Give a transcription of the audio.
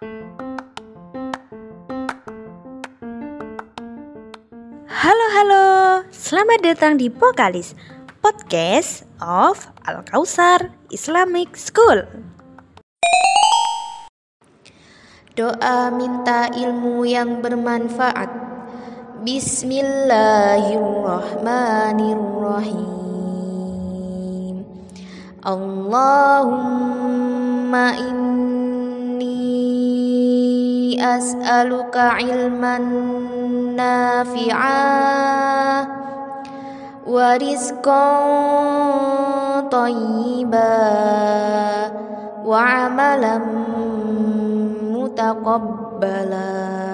Halo halo, selamat datang di Pokalis Podcast of Al Kausar Islamic School. Doa minta ilmu yang bermanfaat. Bismillahirrahmanirrahim. Allahumma inni أسألك علما نافعا ورزقا طيبا وعملا متقبلا.